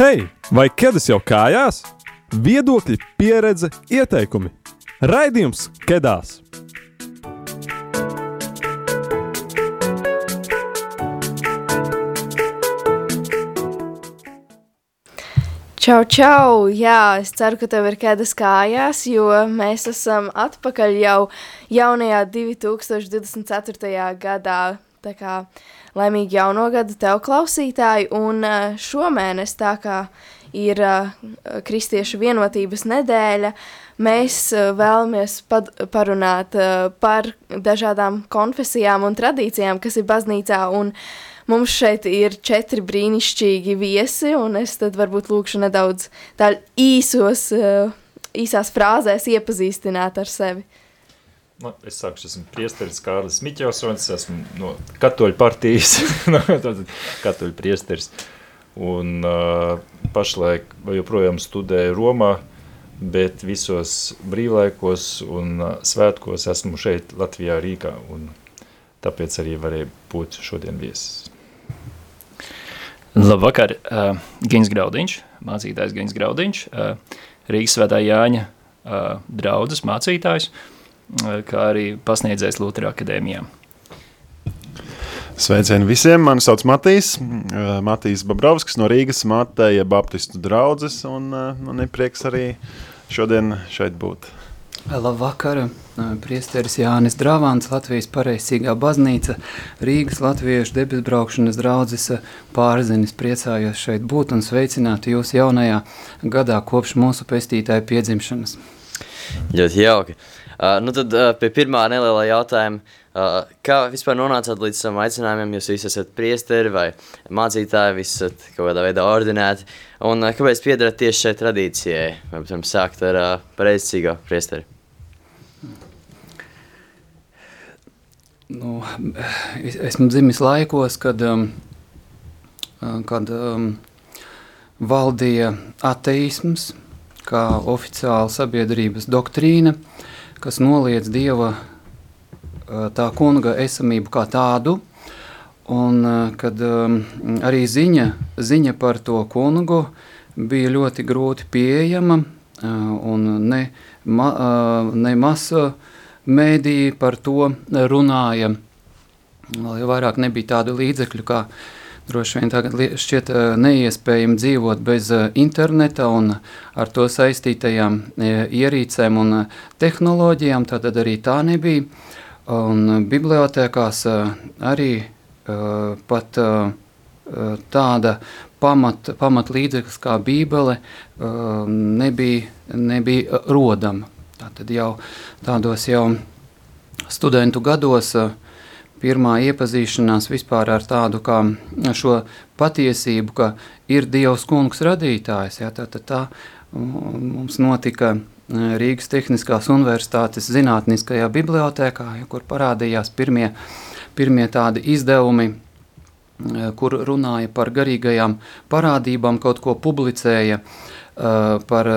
Hei, vai ķēdes jau kājās? Viedokļi, pieredze, ieteikumi. Raidījums Kedās! Čau, čau! Jā, es ceru, ka tev ir kādas kājās, jo mēs esam atpakaļ jau jaunajā 2024. gadā. Tā kā laimīgi jauno gadu tev klausītāji, un šomēnes tā kā ir Kristiešu vienotības nedēļa, mēs vēlamies parunāt par dažādām konfesijām un tradīcijām, kas ir baznīcā, mums šeit ir četri brīnišķīgi viesi, un es tad varbūt lūkšu nedaudz tā īsos, īsās frāzēs iepazīstināt ar sevi. Nu, es sāku, esmu priesteris Kārlis Miķelsons, esmu no katoļu partijas, katoļu priesteris. Un uh, pašlaik joprojām studēju Romā, bet visos brīvlaikos un uh, svētkos esmu šeit Latvijā Rīgā, un tāpēc arī varēja būt šodien viesis. Labvakar, uh, Gins Graudiņš, mācītājs Gins Graudiņš, uh, Rīgas svētā Jāņa uh, draudzes mācītājs, uh, kā arī pasniedzējs Lutera akadēmijā. Sveicieni visiem! Mani sauc Matīs, Matīs Babrovskis no Rīgas Mateja Baptistu draudzes, un man ir prieks arī šodien šeit būt. Labvakar! Priesteris Jānis Dravāns, Latvijas pareizsīgā baznīca, Rīgas latviešu debesbraukšanas draudzes pārzinis. Priecājos šeit būt un sveicināt jūs jaunajā gadā kopš mūsu pestītāja piedzimšanas. Ļoti jauki. Uh, nu tad uh, pie pirmā nelielā jautājuma. Uh, kā vispār nonācāt līdz savam aicinājumam? Jūs visi esat priesteri vai mācītāji, visi esat kaut kādā veidā ordinēti. Un uh, kāpēc piedarat tieši šai tradīcijai? Vai pirms sākt ar uh, pareizcīgo priesteri? Nu, es, esmu dzimis laikos, kad, um, kad um, valdīja ateisms kā oficiāla sabiedrības doktrīna. Uh, kas noliedz Dieva tā kunga esamību kā tādu, un kad arī ziņa, ziņa par to kungu bija ļoti grūti pieejama, un ne, ma, ne masa mēdī par to runāja, vēl vairāk nebija tādu līdzekļu kā droši vien tagad šķiet neiespējami dzīvot bez interneta un ar to saistītajām ierīcēm un tehnoloģijām, tad arī tā nebija. Un bibliotēkās arī pat tāda pamat, pamat līdzeklis kā bībele nebija, nebija rodama. Tātad jau tādos jau studentu gados uh, pirmā iepazīšanās vispār ar tādu kā šo patiesību, ka ir Dievs kungs radītājs. Ja, tā, tā, tā mums notika e, Rīgas Tehniskās universitātes zinātniskajā bibliotēkā, ja, kur parādījās pirmie, pirmie tādi izdevumi, e, kur runāja par garīgajām parādībām, kaut ko publicēja uh, par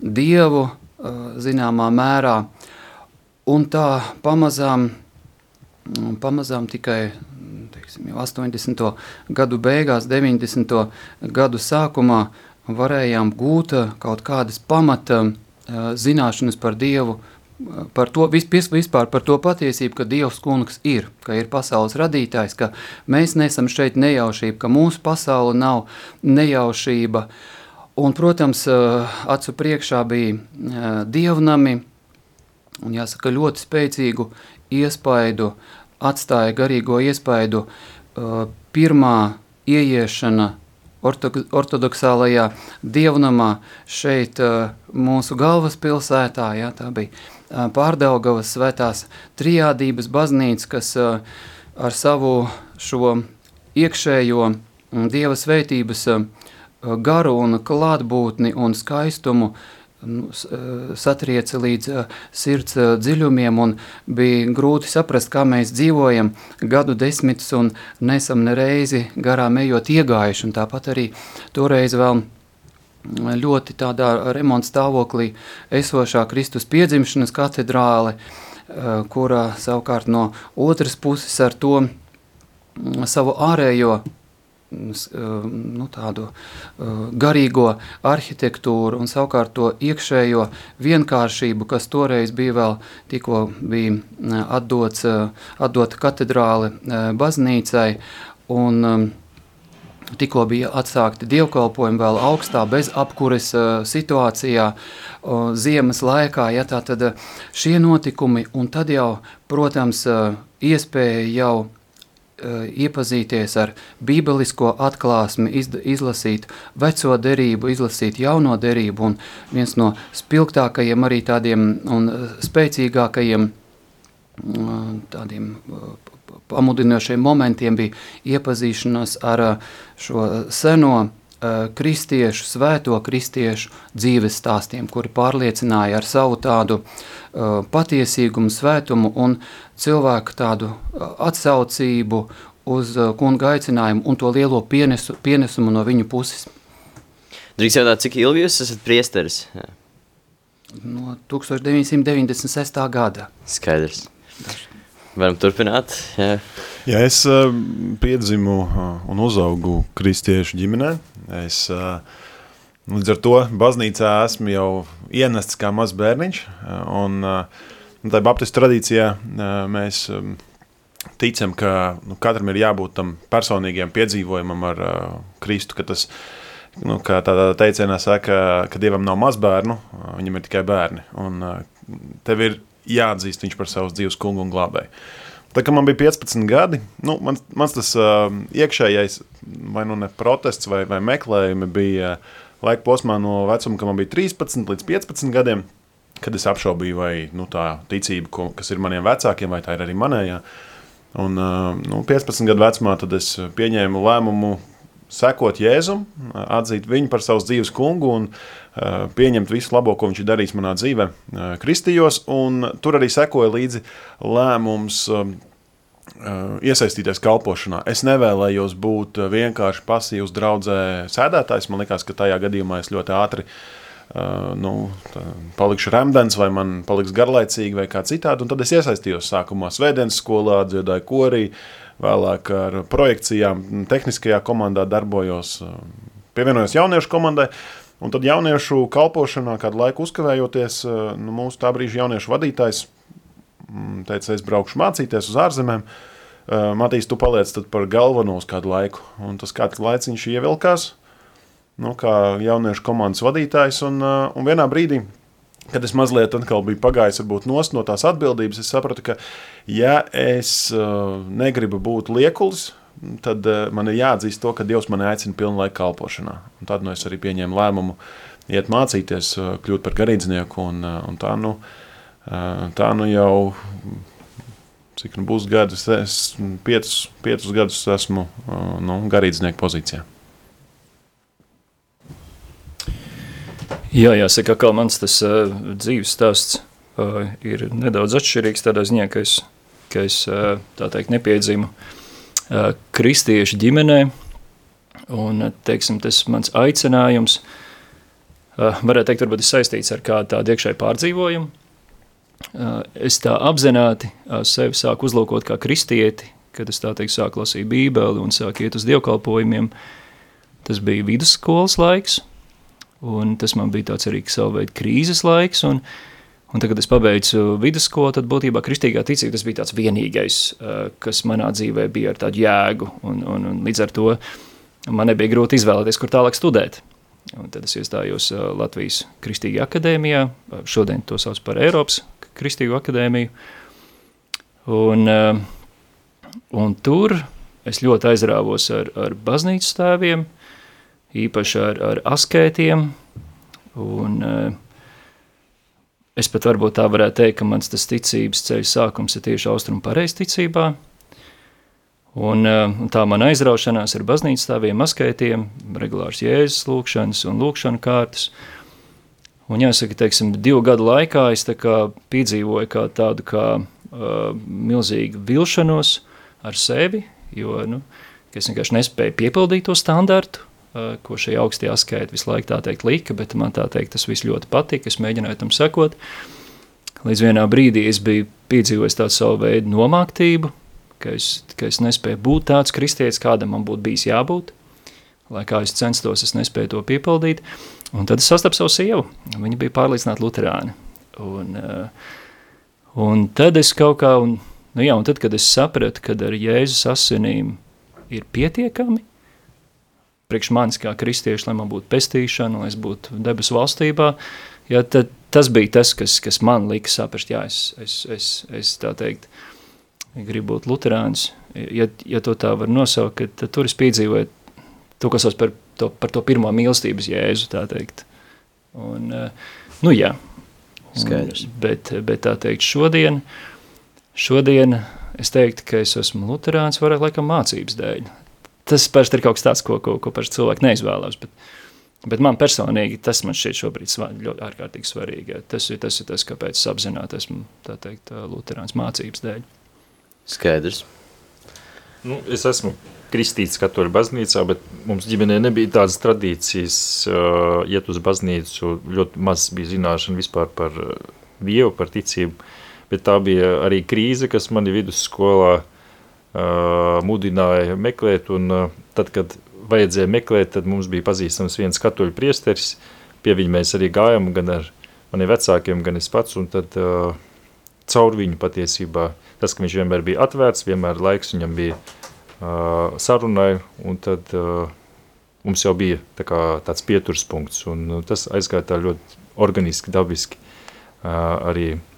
Dievu zināmā mērā, un tā pamazām Un pamazām tikai teiksim, 80. gadu beigās, 90. gadu sākumā varējām gūt uh, kaut kādas pamata uh, zināšanas par Dievu, uh, par to vispār par to patiesību, ka Dievs kungs ir, ka ir pasaules radītājs, ka mēs nesam šeit nejaušība, ka mūsu pasaule nav nejaušība. Un, protams, acu priekšā bija dievnami, un jāsaka ļoti spēcīgu iespaidu, atstāja garīgo iespaidu uh, pirmā ieiešana ortodoksālajā dievnamā šeit uh, mūsu galvaspilsētā, jā, tā bija uh, Pārdaugavas svētās trijādības baznīca, kas ar savu šo iekšējo dieva svētības uh, garu un klātbūtni un skaistumu uh, nu, eh, satrieca līdz uh, sirds uh, dziļumiem un bija grūti saprast, kā mēs dzīvojam gadu desmitus un nesam nereizi garām ejot iegājuši. Un tāpat arī toreiz vēl ļoti tādā remonta stāvoklī esošā Kristus piedzimšanas katedrāle, kurā savukārt no otras puses ar to mm, savu ārējo nu, tādu garīgo arhitektūru un savukārt to iekšējo vienkāršību, kas toreiz bija vēl tikko bija atdots, atdota katedrāle baznīcai un Tikko bija atsākti dievkalpojumi vēl augstā bezapkures uh, situācijā, uh, ziemas laikā. Ja, tad uh, šie notikumi un tad jau, protams, uh, iespēja jau uh, iepazīties ar bībelisko atklāsmi, iz, izlasīt veco derību, izlasīt jauno derību un viens no spilgtākajiem arī tādiem un spēcīgākajiem tādiem pamudinošiem momentiem bija iepazīšanās ar šo seno kristiešu, svēto kristiešu dzīves stāstiem, kuri pārliecināja ar savu tādu uh, patiesīgumu, svētumu un cilvēku tādu atsaucību uz kunga aicinājumu un to lielo pienesu, pienesumu no viņu puses. Drīkst jautāt, cik ilgi jūs esat priesteris? No 1996. gada. Skaidrs. Daži. Varam turpināt. Jā. Ja es uh, piedzimu uh, un uzaugu kristiešu ģimenē. Es uh, līdz ar to baznīcā esmu jau ienests kā mazs bērniņš. Uh, un, uh, tā baptistu tradīcijā mēs um, ticam, ka nu, katram ir jābūt tam personīgiem piedzīvojumam ar Kristu, ka tas nu, kā tādā teicienā saka, ka Dievam nav mazbērnu, viņam ir tikai bērni. Un tev ir jāatzīst viņš par savus dzīves kungu un glābēju. Tā kā man bija 15 gadi, nu, mans, mans tas uh, iekšējais, vai nu ne protests, vai, vai meklējumi bija uh, laika posmā no vecuma, kad man bija 13 līdz 15 gadiem, kad es apšaubīju, vai nu, tā ticība, ko, kas ir maniem vecākiem, vai tā ir arī manējā. Un, uh, nu, 15 gadu vecumā tad es pieņēmu lēmumu sekot Jēzum, atzīt viņu par savas dzīves kungu un uh, pieņemt visu labo, ko viņš ir darījis manā dzīvē, uh, kristījos, un tur arī sekoja līdzi lēmums um, uh, iesaistīties kalpošanā. Es nevēlējos būt vienkārši pasīvs draudzē sēdētājs, man likās, ka tajā gadījumā es ļoti ātri nu, palikšu remdens, vai man paliks garlaicīgi, vai kā citādi. Un tad es iesaistījos sākumā Svētdienas skolā, dziedāju korī, uh, vēlāk ar projekcijām, tehniskajā komandā darbojos, pievienojos jauniešu komandai. Un tad jauniešu kalpošanā, kādu laiku uzkavējoties, nu, mūsu tā brīža jauniešu vadītājs mm, teica, es braukšu mācīties uz ārzemēm. Matīs, tu paliec par galveno uz kādu laiku. Un tas kāds laiciņš ievilkās, nu, kā jauniešu komandas vadītājs. Un, un vienā brīdī Kad es mazliet biju pagājis varbūt, no tās atbildības, es sapratu, ka, ja es uh, negribu būt liekulis, tad uh, man ir jāatzīst to, ka Dievs mani aicina pilnu laiku kalpošanā. Un tad nu, es arī pieņēmu lēmumu iet mācīties, uh, kļūt par garīdznieku. Un, uh, un tā, nu, uh, tā nu jau cik nu būs gadus, es piecus, piecus gadus esmu uh, nu, garīdznieku pozīcijā. Jā, jāsaka, ka mans tas uh, dzīves stāsts uh, ir nedaudz atšķirīgs tādā ziņā, ka es, ka es uh, tā teikt nepiedzimu uh, kristiešu ģimenē, un, teiksim, tas mans aicinājums, uh, varētu teikt, varbūt ir saistīts ar kādu tādu iekšēju pārdzīvojumu. Uh, es tā apzināti uh, sevi sāku uzlūkot kā kristieti, kad es tā teikt sāku lasīt bībeli un sāku iet uz dievkalpojumiem. Tas bija vidusskolas laiks, Un tas man bija tāds arī savu veidu krīzes laiks. Un, un tad, kad es pabeidzu vidusskolu, tad būtībā kristīgā ticība tas bija tāds vienīgais, kas manā dzīvē bija ar tādu jēgu. Un, un, un līdz ar to man nebija grūti izvēlēties, kur tālāk studēt. Un tad es iestājos Latvijas Kristīgajā akadēmijā, šodien to sauc par Eiropas Kristīgo akadēmiju. Un, un tur es ļoti aizrāvos ar, ar baznīcas tēviem, uh, īpaši ar, ar askētiem. Un, uh, es pat varbūt tā varētu teikt, ka mans tas ticības ceļš sākums ir tieši austrumu pareizticībā. Un, uh, un tā man aizraušanās ar baznīcas stāviem, askētiem, regulārs jēzus lūkšanas un lūkšanu kārtas. Un jāsaka, teiksim, divu gadu laikā es kā piedzīvoju kā tādu kā uh, milzīgu vilšanos ar sevi, jo, nu, es vienkārši nespēju piepildīt to standartu, ko šī augstie askaita visu laiku tā teikt lika, bet man tā teikt tas viss ļoti patika, es mēģināju tam sekot. Līdz vienā brīdī es biju piedzīvojis tādu savu veidu nomāktību, ka es, ka es nespēju būt tāds kristietis, kādam man būtu bijis jābūt. lai kā es censtos, es nespēju to piepildīt. Un tad es sastapu savu sievu. Viņa bija pārliecināta luterāni. Un, un tad es kaut kā, un, nu jā, un tad, kad es sapratu, kad ar Jēzus asinīm ir pietiekami, priekš manis kā kristieši, lai man būtu pestīšana, lai es būtu debesu valstībā, jā, tad tas bija tas, kas, kas man lika saprast, jā, es, es, es, es tā teikt, gribu būt luterāns, ja, ja to tā var nosaukt, tad tur es piedzīvoju to, kas sauc par to, par to pirmo mīlestības jēzu, tā teikt. Un, nu jā. Skaidrs. Bet, bet tā teikt, šodien, šodien es teiktu, ka es esmu luterāns vairāk laikam mācības dēļ. Tas parasti ir kaut kas tāds, ko, ko, ko parasti cilvēki neizvēlās, bet, bet man personīgi tas man šķiet šobrīd ļoti ārkārtīgi svarīgi. Tas ir tas, ir tas kāpēc es apzināti esmu, tā teikt, luterāns mācības dēļ. Skaidrs. Nu, es esmu kristīts katoļu baznīcā, bet mums ģimenē nebija tādas tradīcijas uh, iet uz baznīcu. Ļoti maz bija zināšana vispār par Dievu, par ticību. Bet tā bija arī krīze, kas mani vidusskolā uh, mudināja meklēt. Un, tad, kad vajadzēja meklēt, tad mums bija pazīstams viens katoļu priesteris. Pie viņa mēs arī gājām gan ar maniem vecākiem, gan es pats. Un tad uh, caur viņu patiesībā tas, ka viņš vienmēr bija atvērts, vienmēr laiks viņam bija uh, sarunai, un tad uh, mums jau bija tā kā, tāds pieturs punkts, un uh, tas aizgāja tā ļoti organiski, dabiski. Uh, arī uh,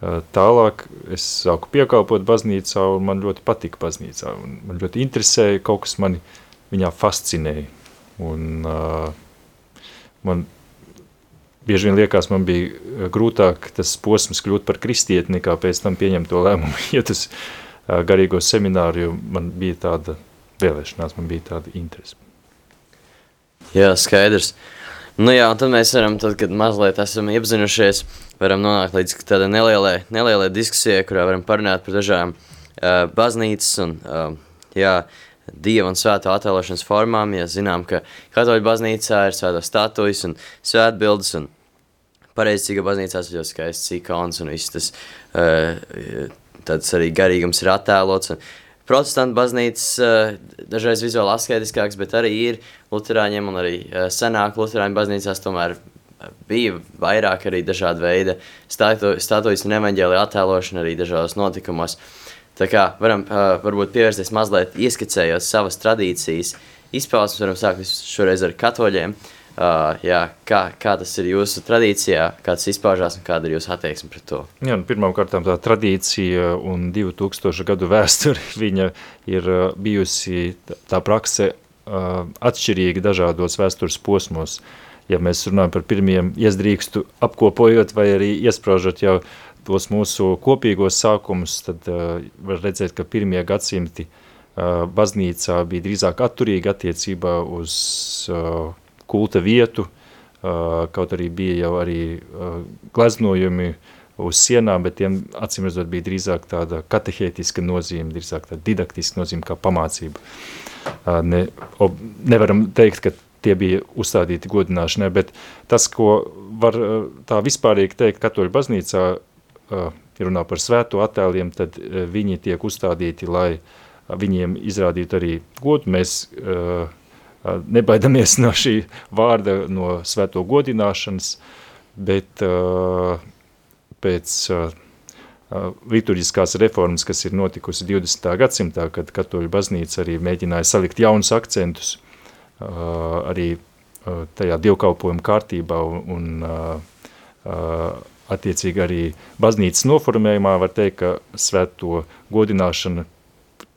tālāk es sāku piekalpot baznīcā, un man ļoti patika baznīcā, man ļoti interesēja, kaut kas mani viņā fascinēja, un uh, man bieži vien liekas, man bija grūtāk tas posms kļūt par kristieti, nekā pēc tam pieņemt to lēmumu, ja tas uh, garīgo semināru, jo man bija tāda vēlēšanās, man bija tāda interese. Jā, skaidrs. Nu jā, un tad mēs varam, tad, kad mazliet esam iepazinušies, varam nonākt līdz tādai nelielai, nelielai diskusijai, kurā varam parunāt par dažām uh, baznīcas un, uh, jā, dieva un svēto attēlošanas formām, ja zinām, ka katoļu baznīcā ir svēto statujas un svētbildes un pareizīga baznīcās ir ļoti skaists ikons un viss tas uh, tāds arī garīgums ir attēlots. Un, Protestantu baznīcas uh, dažreiz vizuāli asketiskāks, bet arī ir luterāņiem un arī uh, senāk luterāņu baznīcās tomēr bija vairāk arī dažāda veida statujas un evaņģēlija attēlošana arī dažādos notikumos. Tā kā varam uh, varbūt pievērsties mazliet ieskicējot savas tradīcijas izpausmes, varam sākt šoreiz ar katoļiem. Uh, Uh, jā, kā, kā tas ir jūsu tradīcijā, kā tas izpaužās un kāda ir jūsu attieksme pret to? Jā, nu, pirmkārt, tā tradīcija un 2000 gadu vēsture viņa ir bijusi tā prakse uh, atšķirīga dažādos vēstures posmos. Ja mēs runājam par pirmiem iezdrīkstu apkopojot vai arī iespraužot jau tos mūsu kopīgos sākumus, tad uh, var redzēt, ka pirmie gadsimti uh, baznīcā bija drīzāk atturīgi attiecībā uz uh, kulta vietu, kaut arī bija jau arī gleznojumi uz sienām, bet tiem acīm redzot bija drīzāk tāda katehētiska nozīme, drīzāk tāda didaktiska nozīme kā pamācība. Ne, ob, nevaram teikt, ka tie bija uzstādīti godināšanai, bet tas, ko var tā vispārīgi teikt katoļu baznīcā, ja runā par svēto attēliem, tad viņi tiek uzstādīti, lai viņiem izrādītu arī godu. Mēs uh, nebaidamies no šī vārda, no svēto godināšanas, bet pēc liturģiskās reformas, kas ir notikusi 20. gadsimtā, kad katoļu baznīca arī mēģināja salikt jaunus akcentus arī tajā dievkalpojuma kārtībā un attiecīgi arī baznīcas noformējumā var teikt, ka svēto godināšana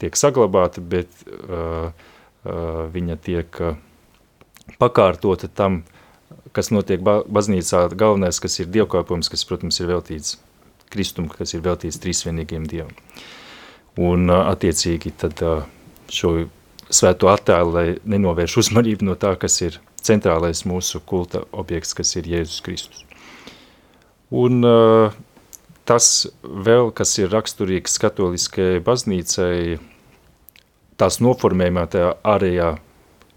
tiek saglabāta, bet uh, viņa tiek pakārtota tam, kas notiek baznīcā, galvenais, kas ir dievkalpojums, kas, protams, ir veltīts kristumu, kas ir veltīts trīsvienīgiem dievam. Un attiecīgi tad šo svēto attēlu, lai nenovērš uzmanību no tā, kas ir centrālais mūsu kulta objekts, kas ir Jēzus Kristus. Un tas vēl, kas ir raksturīgs katoliskajai baznīcai, tās noformējumā, tajā ārējā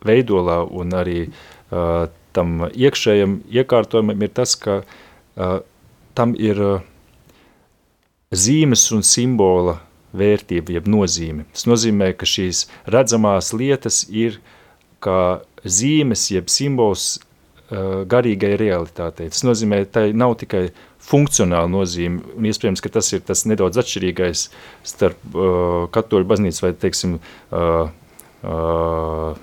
veidolā un arī uh, tam iekšējam iekārtojumam ir tas, ka uh, tam ir uh, zīmes un simbola vērtība, jeb nozīme. Tas nozīmē, ka šīs redzamās lietas ir kā zīmes, jeb simbols garīgai realitātei. Tas nozīmē, ka tai nav tikai funkcionāla nozīme, un iespējams, ka tas ir tas nedaudz atšķirīgais starp uh, katoļu baznīcu vai, teiksim, uh, uh,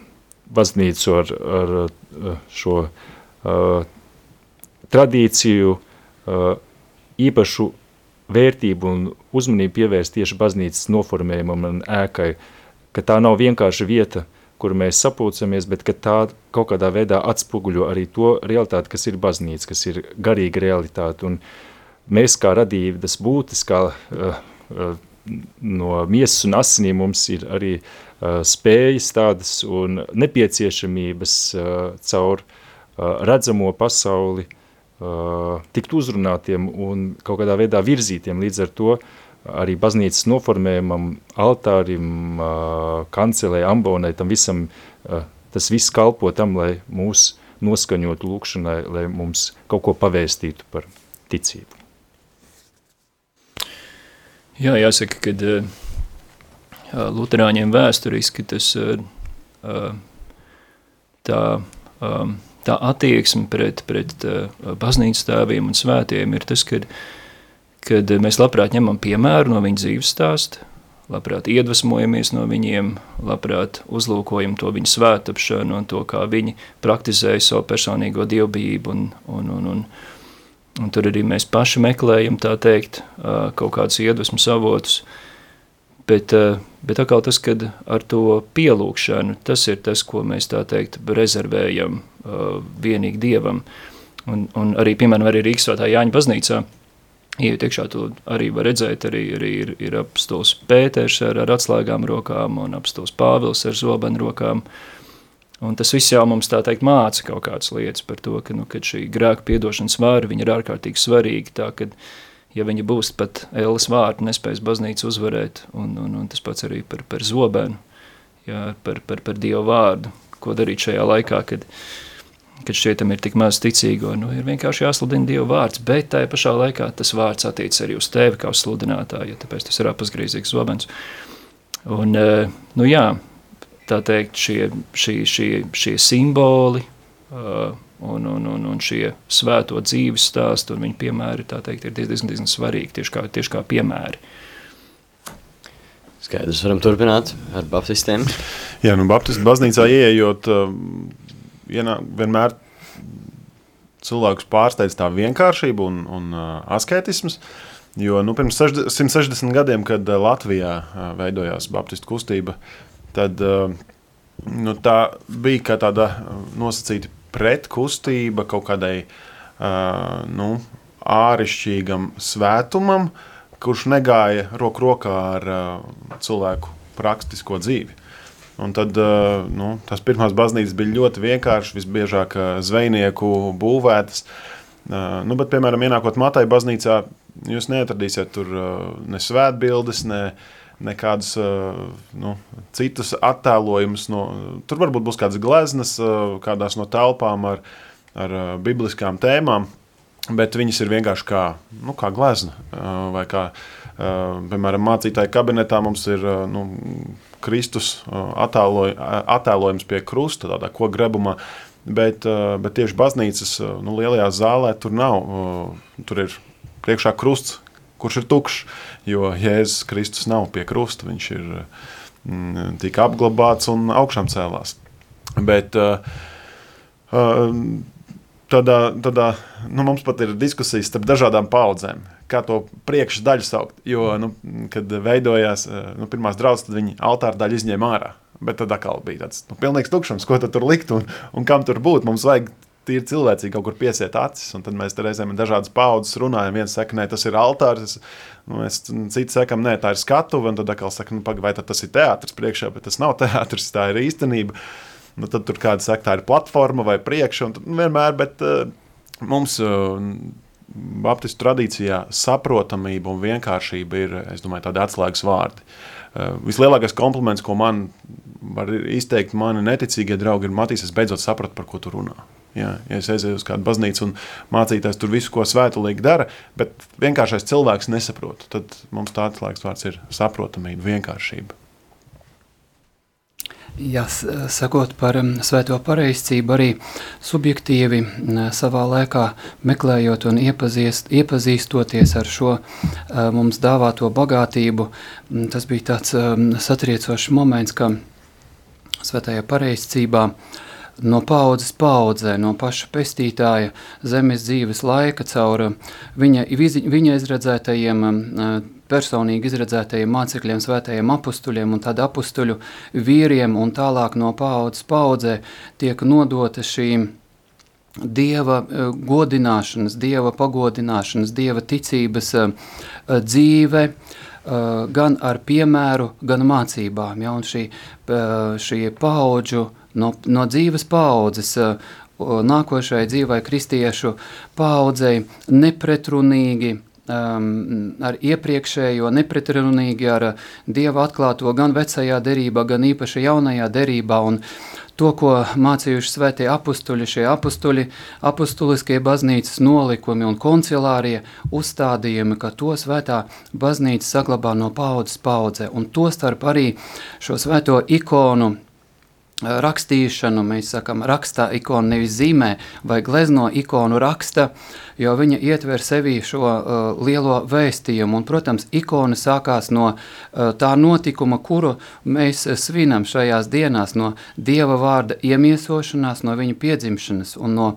baznīcu ar, ar uh, šo uh, tradīciju uh, īpašu vērtību un uzmanību pievērst tieši baznīcas noformējumam un ēkai, ka tā nav vienkārši vieta, kur mēs sapulcamies, bet ka tā kaut kādā veidā atspoguļo arī to realitāti, kas ir baznīca, kas ir garīga realitāte. Un mēs kā radības būtis, kā uh, uh, no miesas un asinīm mums ir arī uh, spējas tādas un nepieciešamības uh, caur uh, redzamo pasauli uh, tikt uzrunātiem un kaut kādā veidā virzītiem līdz ar to arī baznīcas noformējumam, altārim, uh, kancelē, ambonai, tam visam, uh, tas viss kalpo tam, lai mūs noskaņotu lūkšanai, lai mums kaut ko pavēstītu par ticību. Jā, jāsaka, ka uh, Lutāņiem vēsturiski tas uh, tā, tā attieksme pret, pret uh, baznīcas tēviem un svētiem ir tas, ka kad mēs labprāt ņemam piemēru no viņa dzīves stāsta, labprāt iedvesmojamies no viņiem, labprāt uzlūkojam to viņu svētapšanu un to, kā viņi praktizēja savu personīgo dievbijību un, un, un, un, un tur arī mēs paši meklējam, tā teikt, kaut kādus iedvesmas avotus, bet, bet atkal tas, kad ar to pielūkšanu, tas ir tas, ko mēs tā teikt rezervējam vienīgi Dievam, un, un arī, piemēram, arī Rīgas svētā Jāņa baznīcā, Iet iekšā, to arī var redzēt. Arī, arī ir, ir apstāsts Pēters ar, ar atslēgām rokām un apstāsts Pāvils ar zobenu rokām. Un tas viss jau mums tā teikt māca kaut kādas lietas par to, ka, nu, ka šī grēka piedošanas vāra ir ārkārtīgi svarīga. Tā, kad, ja viņa būs pat Ēlas vārta, nespēs baznīcu uzvarēt, un, un, un tas pats arī par, par zobenu, jā, par, par, par Dievu vārdu, ko darīt šajā laikā, kad, uh, kad šķietam ir tik maz ticīgo, nu, ir vienkārši jāsludina Dieva vārds, bet tajā pašā laikā tas vārds attiec arī uz tevi kā uz sludinātāju, ja tāpēc tas ir apasgrīzīgs zobens. Un, eh, nu jā, tā teikt, šie, šie, šie, šie simboli uh, un, un, un, un šie svēto dzīves stāsti un viņa piemēri, tā teikt, ir diezgan, diezgan svarīgi, tieši kā, tieši kā piemēri. Skaidrs, varam turpināt ar baptistiem. Jā, nu baptistu baznīcā ieejot, ienā, vienmēr cilvēkus pārsteidz tā vienkāršība un, un uh, asketisms. Jo nu, pirms 60, 160 gadiem, kad Latvijā uh, veidojās Baptistu kustība, tad uh, nu, tā bija tāda nosacīta pretkustība kaut kādai uh, nu, ārišķīgam svētumam, kurš negāja roku rokā ar uh, cilvēku praktisko dzīvi. Un tad eh, nu, tās pirmās baznīcas bija ļoti vienkāršas, visbiežāk eh, zvejnieku būvētas. Eh, nu, bet, piemēram, ienākot Matai baznīcā, jūs neatradīsiet tur ne svētbildes, ne, nekādus nu, citus attēlojumus. No, tur varbūt būs kādas gleznas, kādās no telpām ar, ar bibliskām tēmām, bet viņas ir vienkārši kā, nu, kā glezna vai kā, piemēram, mācītāja kabinetā mums ir nu, Kristus attēloj, attēlojums pie krusta, tādā ko grebumā. Bet, bet tieši baznīcas nu, lielajā zālē tur nav. Tur ir priekšā krusts, kurš ir tukšs. Jo Jēzus Kristus nav pie krusta. Viņš ir mm, tika apglabāts un augšām cēlās. Bet, tādā, tādā nu, mums pat ir diskusijas starp dažādām paudzēm kā to priekšdaļu saukt. Jo, nu, kad veidojās eh, nu, pirmās draudzes, tad viņi altāra daļu izņēma ārā. Bet tad atkal bija tāds nu, pilnīgs tukšums, ko tur likt un, un kam tur būt. Mums vajag tīri cilvēcīgi kaut kur piesiet acis. Un tad mēs reizēm dažādas paudzes runājam. Viens saka, nē, tas ir altārs. Nu, mēs citi sakām, nē, tā ir skatuve. Un tad atkal saka, nu, paga, vai tas ir teātris priekšā, bet tas nav teātris, tā ir īstenība. Nu, tad tur kāds saka, tā ir platforma vai priekšā. Un tad, nu, vienmēr, bet uh, mums. Uh, Baptistu tradīcijā saprotamība un vienkāršība ir domāju, tādi atslēgas vārdi. Uh, vislielākais kompliments, ko man var izteikt, mani neticīgie draugi, ir Matīs, es beidzot sapratu, par ko tu runā. Jā, ja es aizēju uz kādu baznīcu un mācīties tur visu, ko svētulīgi dara, bet vienkāršais cilvēks nesaprot, tad mums tā atslēgas vārds ir saprotamība, vienkāršība. Jā, sakot par svēto pareizcību, arī subjektīvi savā laikā meklējot un iepazīst, iepazīstoties ar šo mums dāvāto bagātību, tas bija tāds satriecošs moments, ka svētajā pareizcībā no paudzes paudzē, no paša pestītāja zemes dzīves laika caur viņa, viņa izredzētajiem personīgi izredzētajiem mācekļiem, svētajiem apustuļiem un tādu apustuļu vīriem un tālāk no paudzes paudzē tiek nodota šī Dieva eh, godināšanas, Dieva pagodināšanas, Dieva ticības eh, dzīve, eh, gan ar piemēru, gan mācībām. Ja, un šī, šī paudžu, no, no dzīves paudzes nākošai dzīvai kristiešu paudzei nepretrunīgi um, ar iepriekšējo, nepretrunīgi ar Dieva atklāto gan vecajā derībā, gan īpaši jaunajā derībā. Un to, ko mācījuši svētie apustuļi, šie apustuļi, apustuliskie baznīcas nolikumi un koncilārie uzstādījumi, ka to svētā baznīca saglabā no paudzes paudzē. Un to starp arī šo svēto ikonu rakstīšanu, mēs sakam, rakstā ikonu nevis zīmē vai glezno ikonu raksta, jo viņa ietver sevī šo uh, lielo vēstījumu. Un, protams, ikona sākās no uh, tā notikuma, kuru mēs svinam šajās dienās, no Dieva vārda iemiesošanās, no viņa piedzimšanas un no,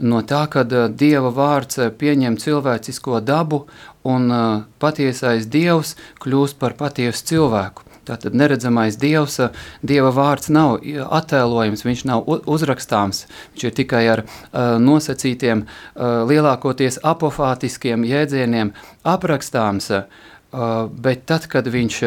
no tā, kad uh, Dieva vārds pieņem cilvēcisko dabu un uh, patiesais Dievs kļūst par patiesu cilvēku. Tātad neredzamais dievs, dieva vārds nav attēlojams, viņš nav uzrakstāms, viņš ir tikai ar uh, nosacītiem, uh, lielākoties apofātiskiem jēdzieniem aprakstāms, uh, bet tad, kad viņš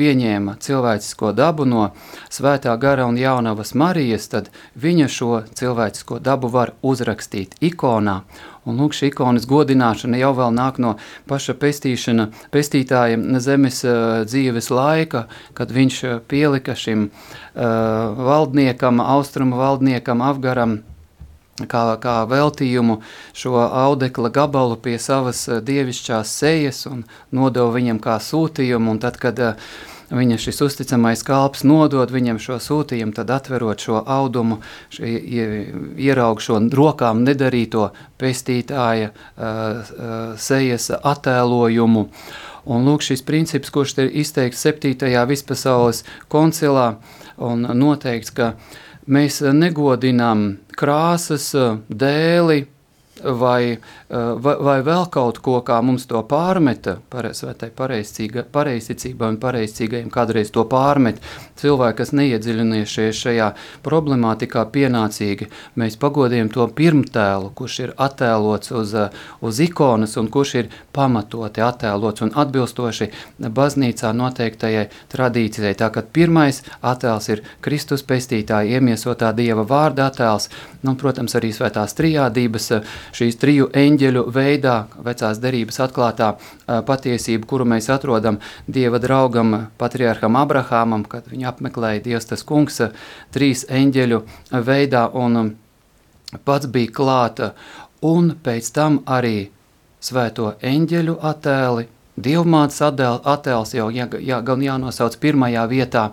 pieņēma cilvēcisko dabu no svētā gara un jaunavas Marijas, tad viņa šo cilvēcisko dabu var uzrakstīt ikonā, Un lūk, šī ikonas godināšana jau vēl nāk no paša pestīšana, pestītāja zemes uh, dzīves laika, kad viņš pielika šim uh, valdniekam, austrumu valdniekam, Afgaram, kā, kā veltījumu šo audekla gabalu pie savas dievišķās sejas un nodeva viņam kā sūtījumu, tad, kad uh, viņa šis uzticamais kalps nodod viņam šo sūtījumu, tad atverot šo audumu, šī, ieraug šo rokām nedarīto pestītāja uh, uh, sejas attēlojumu. Un lūk šis princips, kurš ir izteikts 7. vispasaules koncilā un noteikts, ka mēs negodinām krāsas, dēli, vai, vai, vai vēl kaut ko, kā mums to pārmeta, pareizsvētai pareizticībai un pareizcīgajiem kādreiz to pārmet, cilvēki, kas neiedziļinājušies šajā problemātikā pienācīgi, mēs pagodījam to pirmtēlu, kurš ir attēlots uz, eh, uz ikonas un kurš ir pamatoti attēlots un atbilstoši baznīcā noteiktajai tradīcijai. Tā, kad pirmais attēls ir Kristus pestītāja iemiesotā Dieva vārda attēls, nu, protams, arī svētās trijādības šīs triju eņģeļu veidā, vecās derības atklātā patiesība, kuru mēs atrodam Dieva draugam, patriarham Abrahamam, kad viņu apmeklēja Dievs tas kungs, trīs eņģeļu veidā un pats bija klāta, un pēc tam arī svēto eņģeļu attēli, Dievmātes attēls jau jā, jā, gan jānosauc pirmajā vietā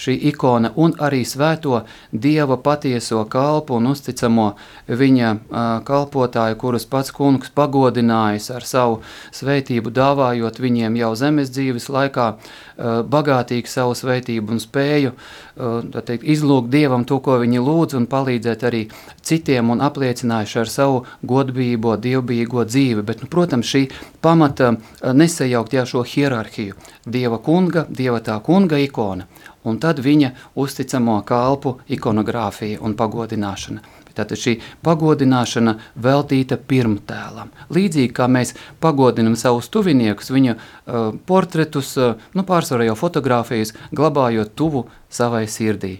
šī ikona un arī svēto Dieva patieso kalpu un uzticamo viņa uh, kalpotāju, kurus pats kungs pagodinājis ar savu svētību, dāvājot viņiem jau zemes dzīves laikā. uh, bagātīgu savu svētību un spēju uh, teikt, izlūgt Dievam to, ko viņi lūdz un palīdzēt arī citiem un apliecinājuši ar savu godbīgo, dievbijīgo dzīvi. Bet, nu, protams, šī pamata nesajauta sajaukt jā, šo hierarhiju. Dieva kunga, dieva tā kunga ikona, un tad viņa uzticamo kalpu ikonogrāfija un pagodināšana. Tātad šī pagodināšana veltīta pirmtēlam. Līdzīgi kā mēs pagodinam savus tuviniekus, viņa uh, portretus, uh, nu pārsvarā jau fotografijas, glabājot tuvu savai sirdī.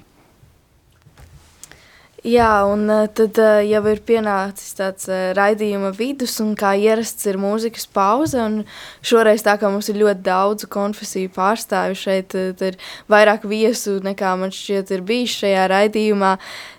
Jā, un uh, tad uh, jau ir pienācis tāds uh, raidījuma vidus, un kā ierasts ir mūzikas pauze, un šoreiz tā kā mums ir ļoti daudz konfesiju pārstāvju šeit, tad ir vairāk viesu nekā man šķiet ir bijis šajā raidījumā,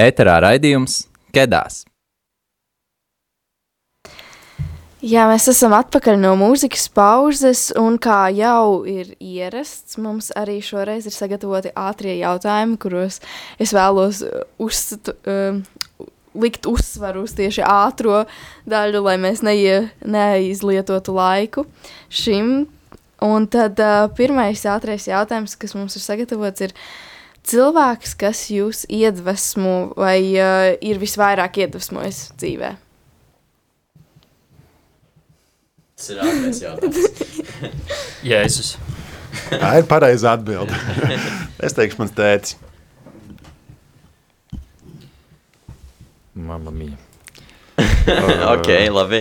Ēterā raidījums Kedās. Jā, mēs esam atpakaļ no mūzikas pauzes, un kā jau ir ierasts, mums arī šoreiz ir sagatavoti ātrie jautājumi, kuros es vēlos uzst, um, likt uzsvaru uz tieši ātro daļu, lai mēs neie, neizlietotu laiku šim. Un tad uh, pirmais ātrais jautājums, kas mums ir sagatavots, ir, uh, cilvēks, kas jūs iedvesmo vai uh, ir visvairāk iedvesmojis dzīvē? Tas ir ārpēc jautājums. Jēzus. Tā ir pareizā atbilde. es teikšu, mans tētis. Mamma mia. ok, labi.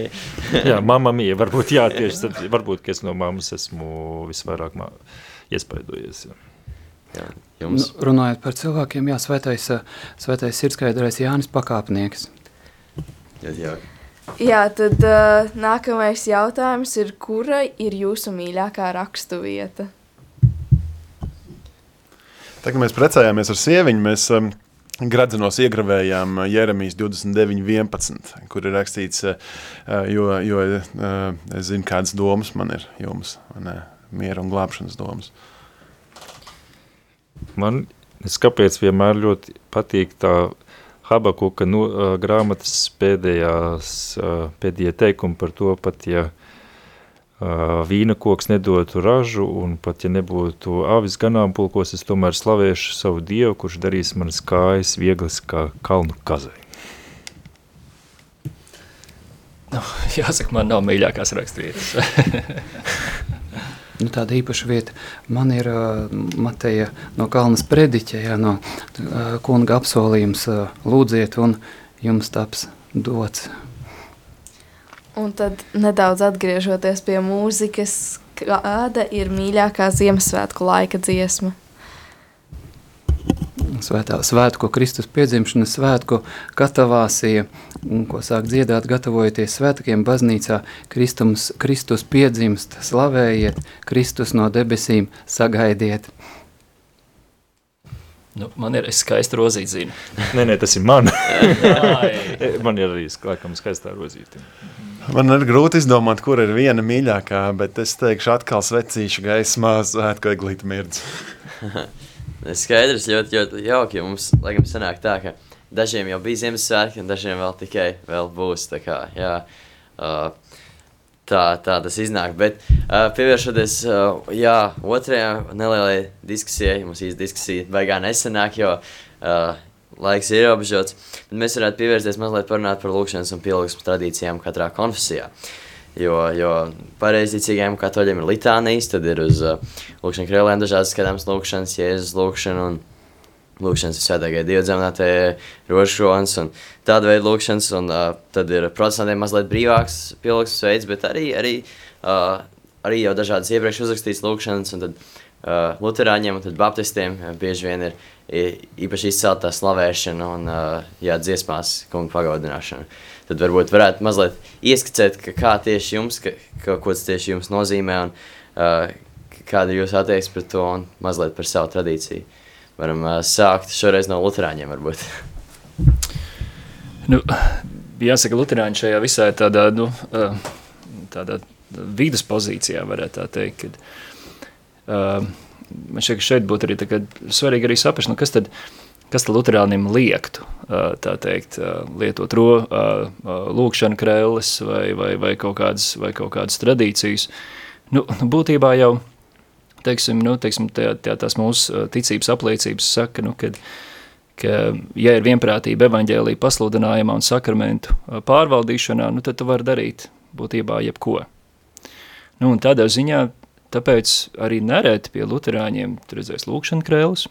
jā, mamma mia. Varbūt, jā, tieši tad, varbūt, ka es no mammas esmu visvairāk iespaidojies. Jā. Jā, jums. Nu, runājot par cilvēkiem, jā, svētais, svētais sirdskaidrais Jānis Pakāpnieks. Jā, jā. Jā, tad uh, nākamais jautājums ir, kura ir jūsu mīļākā rakstu vieta? Tā kā mēs precējāmies ar sieviņu, mēs um, Gradzenos iegravējām Jeremijas 29.11, kur ir rakstīts, uh, jo, jo uh, es zinu, kādas domas man ir jums, ne, miera un glābšanas domas. Uh, Man, kāpēc vienmēr ļoti patīk tā Habakuka no, uh, grāmatas pēdējās, uh, pēdējie teikumi par to, pat ja uh, vīna koks nedotu ražu un pat ja nebūtu avis ganāmpulkos, es tomēr slavēšu savu Dievu, kurš darīs manas kājas vieglas kā kalnu kazai. Nu, jāsaka, man nav mīļākās raksturvietas. Nu, tāda īpaša vieta man ir uh, Mateja no Kalnas prediķa, jā, no uh, kunga apsolījums uh, lūdziet un jums taps dots. Un tad nedaudz atgriežoties pie mūzikas, kāda ir mīļākā Ziemassvētku laika dziesma? Svētā, svētku Kristus piedzimšanas svētku katavāsija, un ko sāk dziedāt, gatavojoties svētkiem baznīcā, Kristums, Kristus piedzimst, slavējiet, Kristus no debesīm sagaidiet. Nu, man ir skaista rozīta zina. Nē, nē, tas ir man. Man ir arī laikam skaistā rozīte. Man ir grūti izdomāt, kur ir viena mīļākā, bet es teikšu, atkal svecīšu gaismā svētku eglīta mirdz. Skaidrs, ļoti, ļoti jauki, mums, laikam, sanāk tā, ka dažiem jau bija Ziemassvētki, un dažiem vēl tikai vēl būs, tā kā, jā, uh, tā, tā tas iznāk, bet uh, pievēršoties, uh, jā, otrajā nelielai diskusijai, mums īsti diskusija baigā nesanāk, jo uh, laiks ir ierobežots, mēs varētu pievērsties mazliet parunāt par lūkšanas un pielūgsmas tradīcijām katrā konfesijā. Jo, jo pareizīgākajiem katoļiem ir litānijas, tad ir uz uh, lūkšanas krēlēm dažādas skatāmas lūkšanas, jēzus lūkšana un lūkšanas svētākajai dievdzēmnātājai rožkronas un tāda veida lūkšanas, un uh, tad ir protestantiem mazliet brīvāks pielūgsmes veids, bet arī, arī, uh, arī jau dažādas iepriekš uzrakstītas lūkšanas, un tad uh, luterāņiem un tad baptistiem uh, bieži vien ir īpaši izcelta slavēšana un jā, dziesmās kungu pagodināšana. Tad varbūt varētu mazliet ieskicēt, ka kā tieši jums, ka, ka, ko tas tieši jums nozīmē un kāda ir jūsu attieksme pret to un mazliet par savu tradīciju. Varam sākt šoreiz no luterāņiem varbūt. Nu, jāsaka, Lutāņi šajā visā tādā, nu, tādā vidas pozīcijā, varētu tā teikt. Kad, uh, man šķiet, ka šeit būtu arī svarīgi arī saprast, nu, kas tad kas tad Lutāniem liektu, teikt, lietot ro, lūkšanu krēles vai, vai, vai, kaut kādas, vai kaut kādas tradīcijas. Nu, būtībā jau, teiksim, nu, teiksim tā, tā, tās mūsu ticības apliecības saka, nu, kad, ka, ja ir vienprātība evaņģēlīja pasludinājumā un sakramentu pārvaldīšanā, nu, tad tu vari darīt būtībā jebko. Nu, tādā ziņā, tāpēc arī nereti pie luterāņiem tu redzēs lūkšana krēles,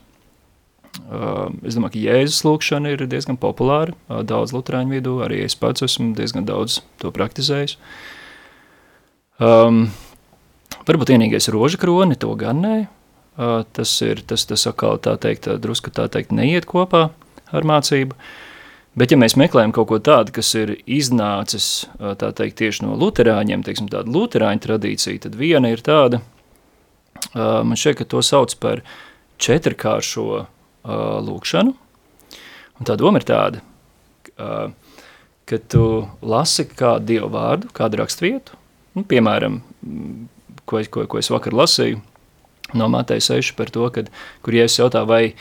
Es domāju, ka Jēzus lūkšana ir diezgan populāra daudz luterāņu vidū, arī es pats esmu diezgan daudz to praktizējis. Um, varbūt vienīgais roža kroni, to gan nē. Uh, tas ir, tas, tas atkal tā teikt, drusku tā teikt neiet kopā ar mācību. Bet ja mēs meklējam kaut ko tādu, kas ir iznācis, teikt, tieši no luterāņiem, teiksim tāda luterāņu tradīcija, tad viena ir tāda, man šķiet, ka to sauc par četrkāršo lūkšanu. Un tā doma ir tāda, ka tu lasi kādu dievu vārdu, kādu rakstvietu, nu, piemēram, ko, ko, ko es vakar lasīju no Mateja 6 par to, kad, kur Jēzus jautā, vai,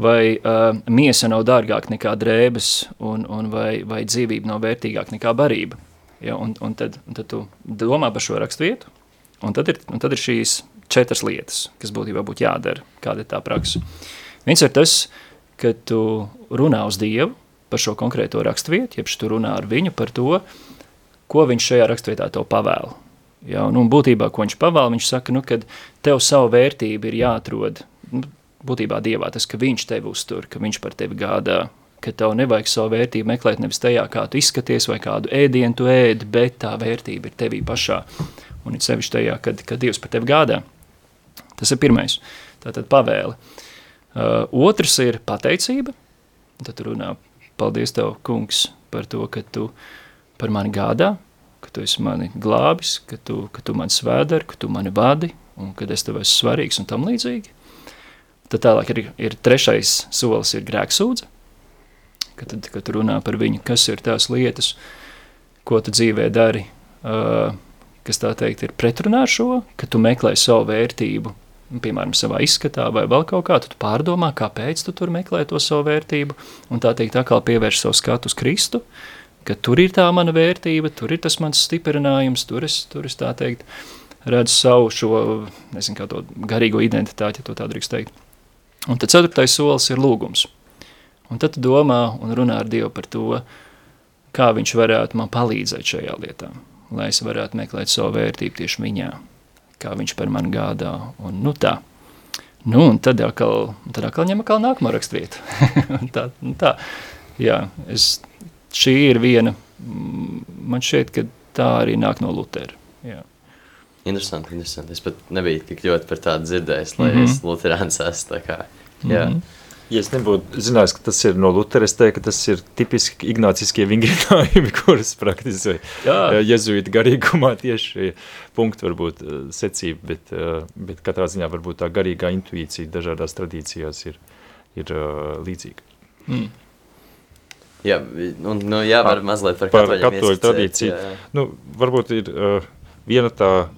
vai uh, miesa nav dārgāka nekā drēbes un, un vai, vai dzīvība nav vērtīgāka nekā barība. Ja, un, un, tad, un tad tu domā par šo rakstvietu, un tad ir, un tad ir šīs četras lietas, kas būtībā būtu jādara, kāda ir tā praksa. Viens ir tas, ka tu runā uz Dievu par šo konkrēto raksturvietu, jeb tu runā ar viņu par to, ko viņš šajā raksturvietā tev pavēl. Ja, nu, būtībā, ko viņš pavēl, viņš saka, nu, ka tev savu vērtību ir jāatrod nu, būtībā Dievā, tas, ka viņš tevi uztur, ka viņš par tevi gādā, ka tev nevajag savu vērtību meklēt nevis tajā, kā tu izskaties vai kādu ēdienu tu ēdi, bet tā vērtība ir tevī pašā. Un ir sevišķi tajā, kad, kad Dievs par tevi gādā. Tas ir pirmais. Tātad pavēle. Uh, otrs ir pateicība. Tad tu runā, paldies tev, kungs, par to, ka tu par mani gādā, ka tu esi mani glābis, ka tu, ka tu mani svēdari, ka tu mani vadi, un kad es tev esmu svarīgs un tam līdzīgi. Tad tālāk ir, ir trešais solis ir grēksūdze, kad, tad, kad runā par viņu, kas ir tās lietas, ko tu dzīvē dari, uh, kas tā teikt ir pretrunā ar šo, ka tu meklē savu vērtību piemēram, savā izskatā vai vēl kaut kā, tad pārdomā, kāpēc tu tur meklē to savu vērtību, un tā teikt, atkal pievērš savu skatu uz Kristu, ka tur ir tā mana vērtība, tur ir tas mans stiprinājums, tur es, tur es tā teikt, redzu savu šo, nezinu, kā to garīgo identitāti, ja to tā drīkst teikt. Un tad ceturtais solis ir lūgums. Un tad tu domā un runā ar Dievu par to, kā viņš varētu man palīdzēt šajā lietā, lai es varētu meklēt savu vērtību tieši viņā kā viņš par mani gādā. Un, nu, tā. Nu, un tad atkal, tad atkal ņem atkal nākamo rakstvietu. tā, tā. Jā, es, šī ir viena, man šķiet, ka tā arī nāk no Lutera. Jā. Interesanti, interesanti. Es pat nebiju tik ļoti par tādu dzirdējis, lai mm -hmm. es luterāns esmu. Mm -hmm. Ja es nebūtu zinājis, ka tas ir no Lutera, es teiktu, ka tas ir tipiski ignāciskie vingrinājumi, kurus praktizē jezuīti garīgumā tieši punktu varbūt secība, bet, bet katrā ziņā varbūt tā garīgā intuīcija dažādās tradīcijās ir, ir līdzīga. Mm. Jā, un, nu, jā, var mazliet par, Par katoļu tradīciju. jā, jā. Nu, varbūt ir uh, viena tā,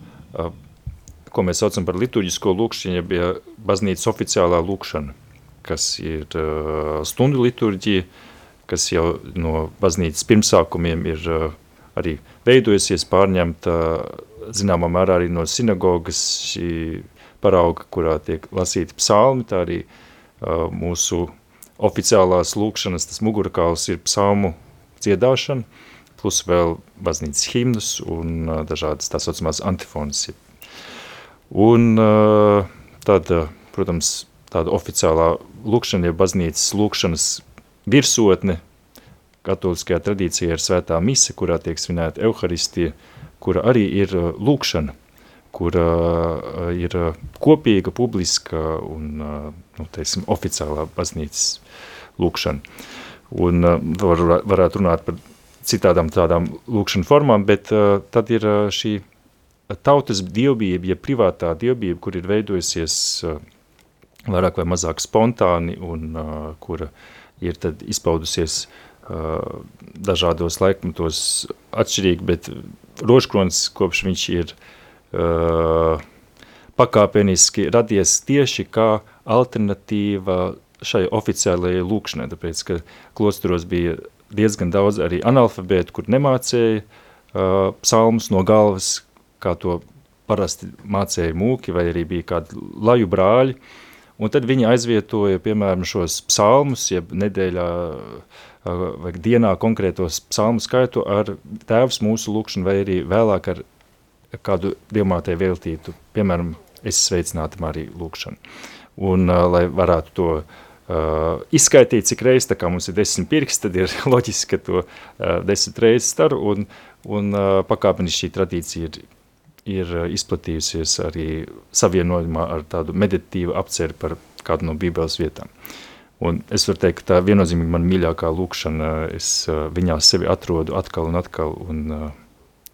ko mēs saucam par liturģisko lūkšanu, ja bija baznīcas oficiālā lūkšana, kas ir stundu liturģija, kas jau no baznīcas pirmsākumiem ir arī veidojusies, pārņemta zināmā mērā arī no sinagogas šī parauga, kurā tiek lasīti psalmi, tā arī mūsu oficiālās lūkšanas, tas mugurakauls ir psalmu dziedāšana, plus vēl baznīcas himnus un uh, dažādas tā saucamās antifonas. Un uh, tad, protams, tāda oficiālā lūkšana, ja baznīcas lūkšanas virsotne katoliskajā tradīcijā ir svētā mise, kurā tiek svinēta Euharistija, kura arī ir lūkšana, kura ir kopīga, publiska un, nu, teiksim, oficiālā baznīcas lūkšana. Un var, varētu runāt par citādām tādām lūkšana formām, bet uh, tad ir uh, šī tautas dievbība, ja privātā dievbība, kur ir veidojusies uh, vairāk vai mazāk spontāni un uh, kura ir tad izpaudusies uh, dažādos laikmetos atšķirīgi, bet rožkrons, kopš viņš ir uh, pakāpeniski radies tieši kā alternatīva šai oficiālajai lūkšanai, tāpēc, ka klosteros bija diezgan daudz arī analfabētu, kur nemācēja uh, psalmus no galvas, kā to parasti mācēja mūki, vai arī bija kādi laju brāļi, un tad viņi aizvietoja, piemēram, šos psalmus, jeb nedēļā uh, vai dienā konkrētos psalmu skaitu ar tēvs mūsu lūkšanu, vai arī vēlāk ar kādu dievmātei veltītu, piemēram, es sveicinātu Mariju lūkšanu. Un, uh, lai varētu to uh, izskaitīt, cik reizes, tā kā mums ir desmit pirksti, tad ir loģiski, ka to uh, desmit reizes staru, un, un uh, pakāpeniski šī tradīcija ir, ir uh, izplatījusies arī savienojumā ar tādu meditatīvu apceri par kādu no bībeles vietām. Un es varu teikt, ka tā viennozīmīgi man mīļākā lūkšana, es uh, viņā sevi atrodu atkal un atkal, un uh,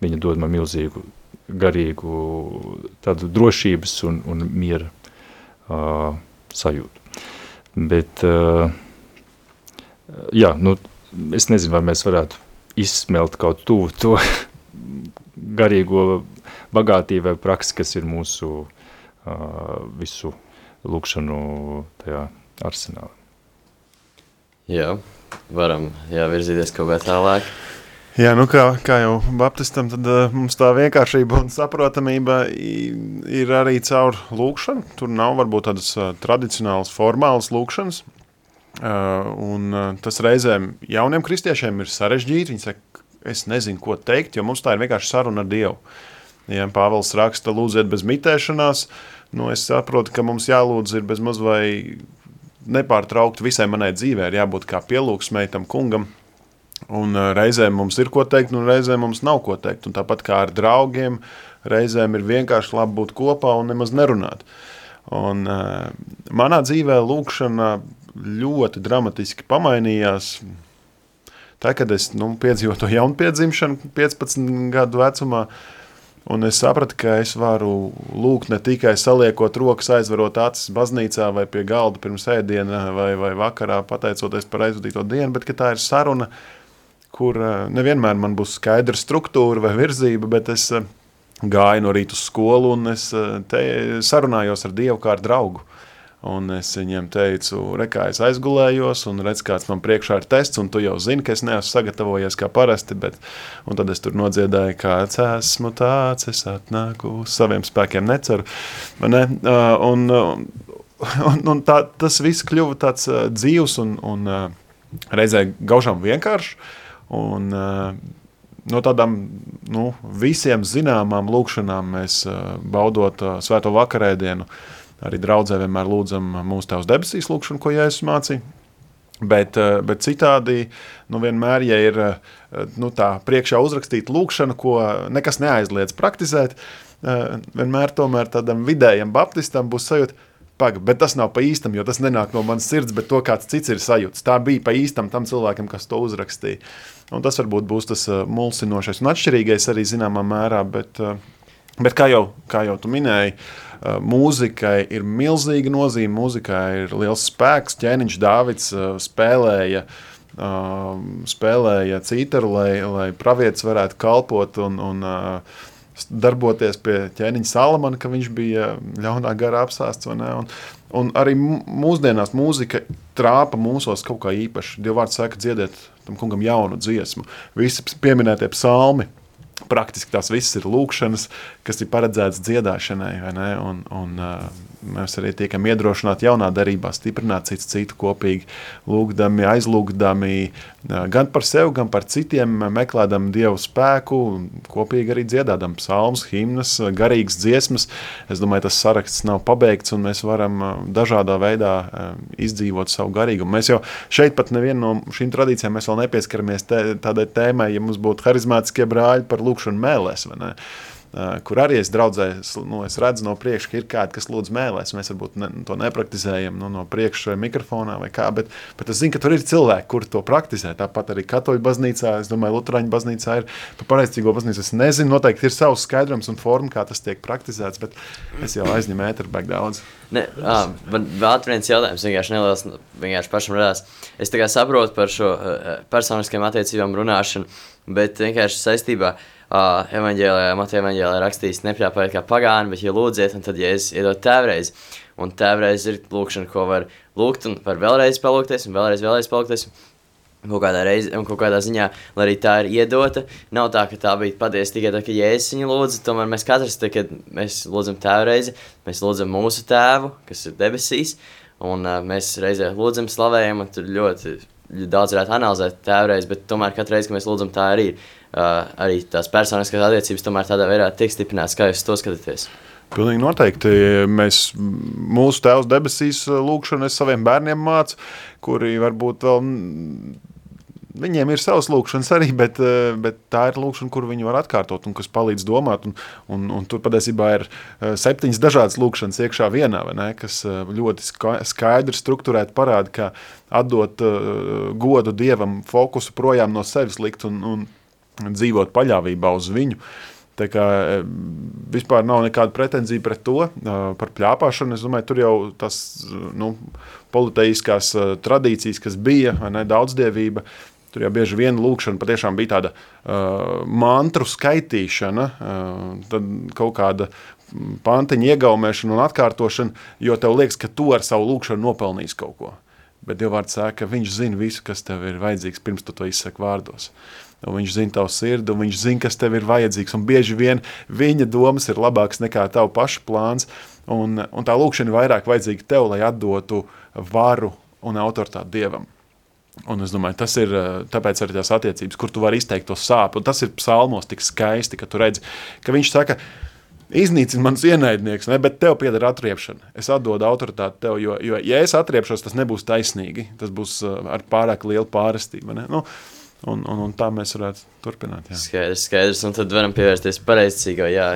viņa dod man milzīgu garīgu tādu drošības un, un miera uh, sajūtu. Bet, uh, jā, nu, es nezinu, vai mēs varētu izsmelt kaut tuvu to garīgo bagātību vai praksi, kas ir mūsu uh, visu lūkšanu tajā arsenālā. Jā, varam jā, virzīties kaut kā tālāk. Jā, nu kā, kā jau Baptistam, tad uh, mums tā vienkāršība un saprotamība ir arī caur lūkšanu. Tur nav varbūt tādas uh, tradicionālas, formālas lūkšanas. Uh, un uh, tas reizēm jauniem kristiešiem ir sarežģīti. Viņi saka, es nezinu, ko teikt, jo mums tā ir vienkārši saruna ar Dievu. Ja Pāvils raksta, lūdziet bez mitēšanās, nu es saprotu, ka mums jālūdz ir bez maz vai nepārtraukt visai manai dzīvē, ir jābūt kā pielūgsmēji tam kungam. Un uh, reizēm mums ir ko teikt, un reizēm mums nav ko teikt. Un tāpat kā ar draugiem, reizēm ir vienkārši labi būt kopā un nemaz nerunāt. Un, uh, manā dzīvē lūkšana ļoti dramatiski pamainījās. Tā, kad es nu, piedzīvoju to jaunpiedzimšanu 15 gadu vecumā, un es sapratu, ka es varu lūgt ne tikai saliekot rokas, aizverot acis baznīcā vai pie galda pirms ēdiena vai, vai vakarā, pateicoties par aizvadīto dienu, bet tā ir saruna, kur eh, nevienmēr man būs skaidra struktūra vai virzība, bet es eh, gāju no rīta uz skolu un es eh, sarunājos ar Dievu kā ar draugu. Un es viņiem teicu, re, kā es aizgulējos, un redz, kāds man priekšā ir tests, un tu jau zini, ka es neesmu sagatavojies kā parasti, bet, un tad es tur nodziedāju, kāds esmu tāds, es atnāku uz saviem spēkiem neceru, ne? Un, un, un tā, tas viss kļuva tāds dzīvs un, un reizē gaužām vienkāršs, un uh, no tādām nu, visiem zināmām lūkšanām mēs uh, baudot uh, svēto vakarēdienu, arī draudzē vienmēr lūdzam mūsu tevs debesīs lūkšanu, ko Jēzus mācīja. Bet, uh, bet citādi, nu vienmēr, ja ir uh, nu, tā priekšā uzrakstīta lūkšana, ko nekas neaizliedz praktizēt, uh, vienmēr tomēr tādam vidējam baptistam būs sajūta, Paga, bet tas nav pa īstam, jo tas nenāk no manas sirds, bet to kāds cits ir sajūts. Tā bija pa īstam tam cilvēkam, kas to uzrakstīja. Un tas varbūt būs tas uh, mulsinošais un atšķirīgais arī zināmā mērā, bet uh, Bet kā jau, kā jau tu minēji, uh, mūzikai ir milzīga nozīme, mūzikai ir liels spēks. Ķēniņš Dāvids spēlēja, spēlēja citaru, lai, lai pravietis varētu kalpot un, un darboties pie ķēniņa Salamana, ka viņš bija ļaunā garā apsāsts. Un, un arī mūsdienās mūzika trāpa mūsos kaut kā īpaši. Dievvvārds saka, dziediet tam kungam jaunu dziesmu. Visi pieminētie psalmi praktiski tās visas ir lūkšanas, kas ir paredzētas dziedāšanai. Un, un, Mēs arī tiekam iedrošināti jaunā darbā, stiprināt citu, citu kopīgi, lūgdami, aizlūgdami gan par sevi, gan par citiem, meklējam dievu spēku, kopīgi arī dziedādam psalmus, himnas, garīgas dziesmas. Es domāju, tas saraksts nav pabeigts, un mēs varam dažādā veidā izdzīvot savu garīgumu. Mēs jau šeit pat nevienu no šīm tradīcijām vēl nepieskaramies tādai tēmai, ja mums būtu harizmātiskie brāļi par lūkšanu mēlēs kur arī es draudzē, nu, es redzu no priekša, ka ir kādi, kas lūdz mēlēs. Mēs varbūt ne, to nepraktizējam nu, no priekša mikrofonā vai kā, bet, bet es zinu, ka tur ir cilvēki, kuri to praktizē. Tāpat arī katoļu baznīcā, es domāju, Lutāņu baznīcā ir par pareizcīgo baznīcu. Es nezinu, noteikti ir savs skaidrums un forma, kā tas tiek praktizēts, bet es jau aizņemu ēteru baigi daudz. Ne, ā, man vēl viens jautājums, vienkārši neliels, vienkārši pašam radās. Es tā kā saprotu par šo uh, personiskajām attiecībām runāšanu, bet vienkārši saistībā ar uh, evanģēlijā, Mateja evanģēlijā rakstīts, nepļāpājiet kā pagāni, bet ja lūdziet, un tad Jēzus iedod tēvreiz. Un tēvreiz ir lūkšana, ko var lūgt, un var vēlreiz palūkties, un vēlreiz, vēlreiz palūkties. Kaut kādā, reize, kaut kādā ziņā, lai arī tā ir iedota, nav tā, ka tā bija patiesa tikai tā, ka Jēzus viņu lūdza. Tomēr mēs katrs, tā, kad mēs lūdzam tēvu reizi, mēs lūdzam mūsu tēvu, kas ir debesīs, un uh, mēs reizē lūdzam, slavējam, un tur ļoti daudz varētu analizēt tēvreiz, bet tomēr katru reizi, kad mēs lūdzam, tā arī ir uh, arī tās personiskās attiecības tomēr tādā veidā tiek stiprināts, kā jūs to skatāties. Pilnīgi noteikti. Mēs, mūsu Tēvs debesīs, lūgšanu es saviem bērniem mācu, kuri varbūt vēl Viņiem ir savs lūkšanas arī, bet, bet tā ir lūkšana, kur viņi var atkārtot un kas palīdz domāt. Un, un, un tur patiesībā ir septiņas dažādas lūkšanas iekšā vienā, ne, kas ļoti skaidri strukturēti parāda, ka atdot godu Dievam, fokusu projām no sevis likt un, un dzīvot paļāvībā uz viņu. Tā kā e, vispār nav nekāda pretenzija pret to, e, par plāpāšanu. Es domāju, tur jau tas nu, politeiskās e, tradīcijas, kas bija, ne, daudzdevība, Tur jau bieži vien lūkšana patiešām bija tāda uh, mantru skaitīšana, uh, tad kaut kāda pantiņa iegaumēšana un atkārtošana, jo tev liekas, ka tu ar savu lūkšanu nopelnīsi kaut ko. Bet Dievs saka, ka viņš zina visu, kas tev ir vajadzīgs, pirms tu to izsaki vārdos. Uh, un viņš zina tavu sirdi, un viņš zina, kas tev ir vajadzīgs. Un bieži vien viņa domas ir labākas nekā tava paša plāns. Un, un tā lūkšana ir vairāk vajadzīga tev, lai atdotu varu un autoritāti dievam. Un es domāju, tas ir tāpēc arī tās attiecības, kur tu vari izteikt to sāpju. Un tas ir psalmos tik skaisti, ka tu redzi, ka viņš saka, iznīcina mans ienaidnieks, ne, bet tev pieder atriepšana. Es atdodu autoritāti tev, jo, jo ja es atriepšos, tas nebūs taisnīgi. Tas būs ar pārāk lielu pārestību. Ne? Nu, Un, un, un tā mēs varētu turpināt. Jā. Skaidrs, skaidrs. Un tad varam pievērsties pareizcīgā. Jā.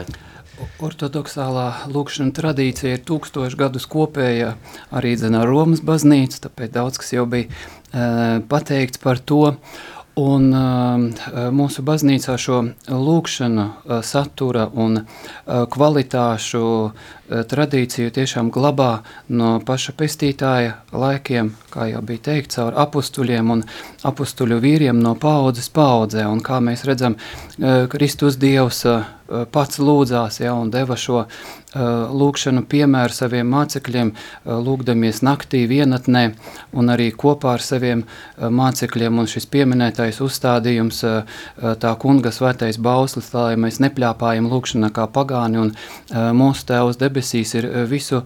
Ortodoksālā lūkšana tradīcija ir tūkstoši gadus kopēja arī dzenā Romas baznīca, tāpēc daudz kas jau bija uh, pateikts par to. Un uh, mūsu baznīcā šo lūkšanu uh, satura un uh, kvalitāšu uh, tradīciju tiešām glabā no paša pestītāja laikiem, kā jau bija teikt, caur apustuļiem un apustuļu vīriem no paudzes paudzē. Un kā mēs redzam, uh, Kristus Dievs uh, pats lūdzās ja, un deva šo Uh, lūkšanu piemēru saviem mācekļiem, uh, lūgdamies naktī vienatnē un arī kopā ar saviem mācekļiem. Un šis pieminētais uzstādījums tā kunga svētais bauslis, lai mēs nepļāpājam lūkšanā kā pagāni un mūsu tēvs debesīs ir visu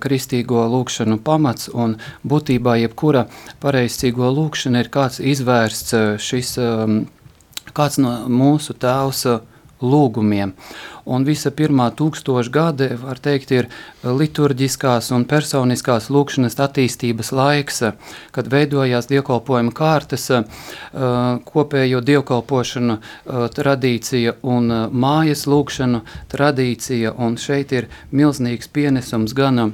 kristīgo lūkšanu pamats un būtībā jebkura pareizcīgo lūkšana ir kāds izvērsts šis kāds no mūsu tēvs lūgumiem. Un visa pirmā tūkstoša gada, var teikt, ir liturģiskās un personiskās lūkšanas attīstības laiks, kad veidojās dievkalpojuma kārtas, kopējo dievkalpošanu tradīcija un mājas lūkšanu tradīcija, un šeit ir milzīgs pienesums gan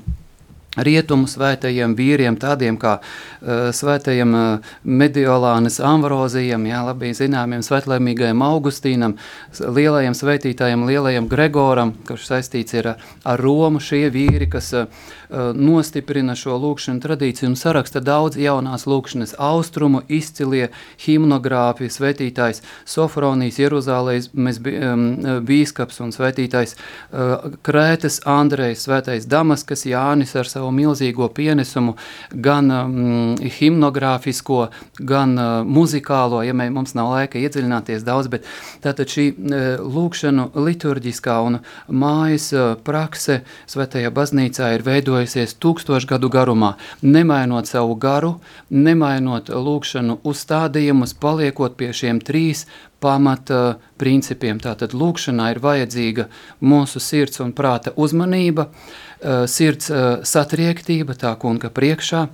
rietumu svētajiem vīriem, tādiem kā uh, svētajiem uh, Mediolānis Ambrozijam, jā, labi zināmiem svētlēmīgajam Augustīnam, lielajam svētītājam, lielajam Gregoram, kurš saistīts ir ar, ar Romu, šie vīri, kas uh, nostiprina šo lūkšanu tradīciju un saraksta daudz jaunās lūkšanas austrumu, izcilie himnogrāfi, svētītājs Sofronijas, Jeruzālējas um, bīskaps un svētītājs uh, Krētas Andrejs, svētais Damaskas Jānis ar savu milzīgo pienesumu, gan um, himnogrāfisko, gan uh, muzikālo, ja mē, mums nav laika iedziļināties daudz, bet tātad šī uh, lūkšanu liturģiskā un mājas uh, prakse svētajā baznīcā ir veidojusies tūkstošu gadu garumā, nemainot savu garu, nemainot lūkšanu uzstādījumus, paliekot pie šiem trīs pamata principiem. Tātad lūkšanā ir vajadzīga mūsu sirds un prāta uzmanība, uh, sirds uh, satriektība, tā kunga priekšā,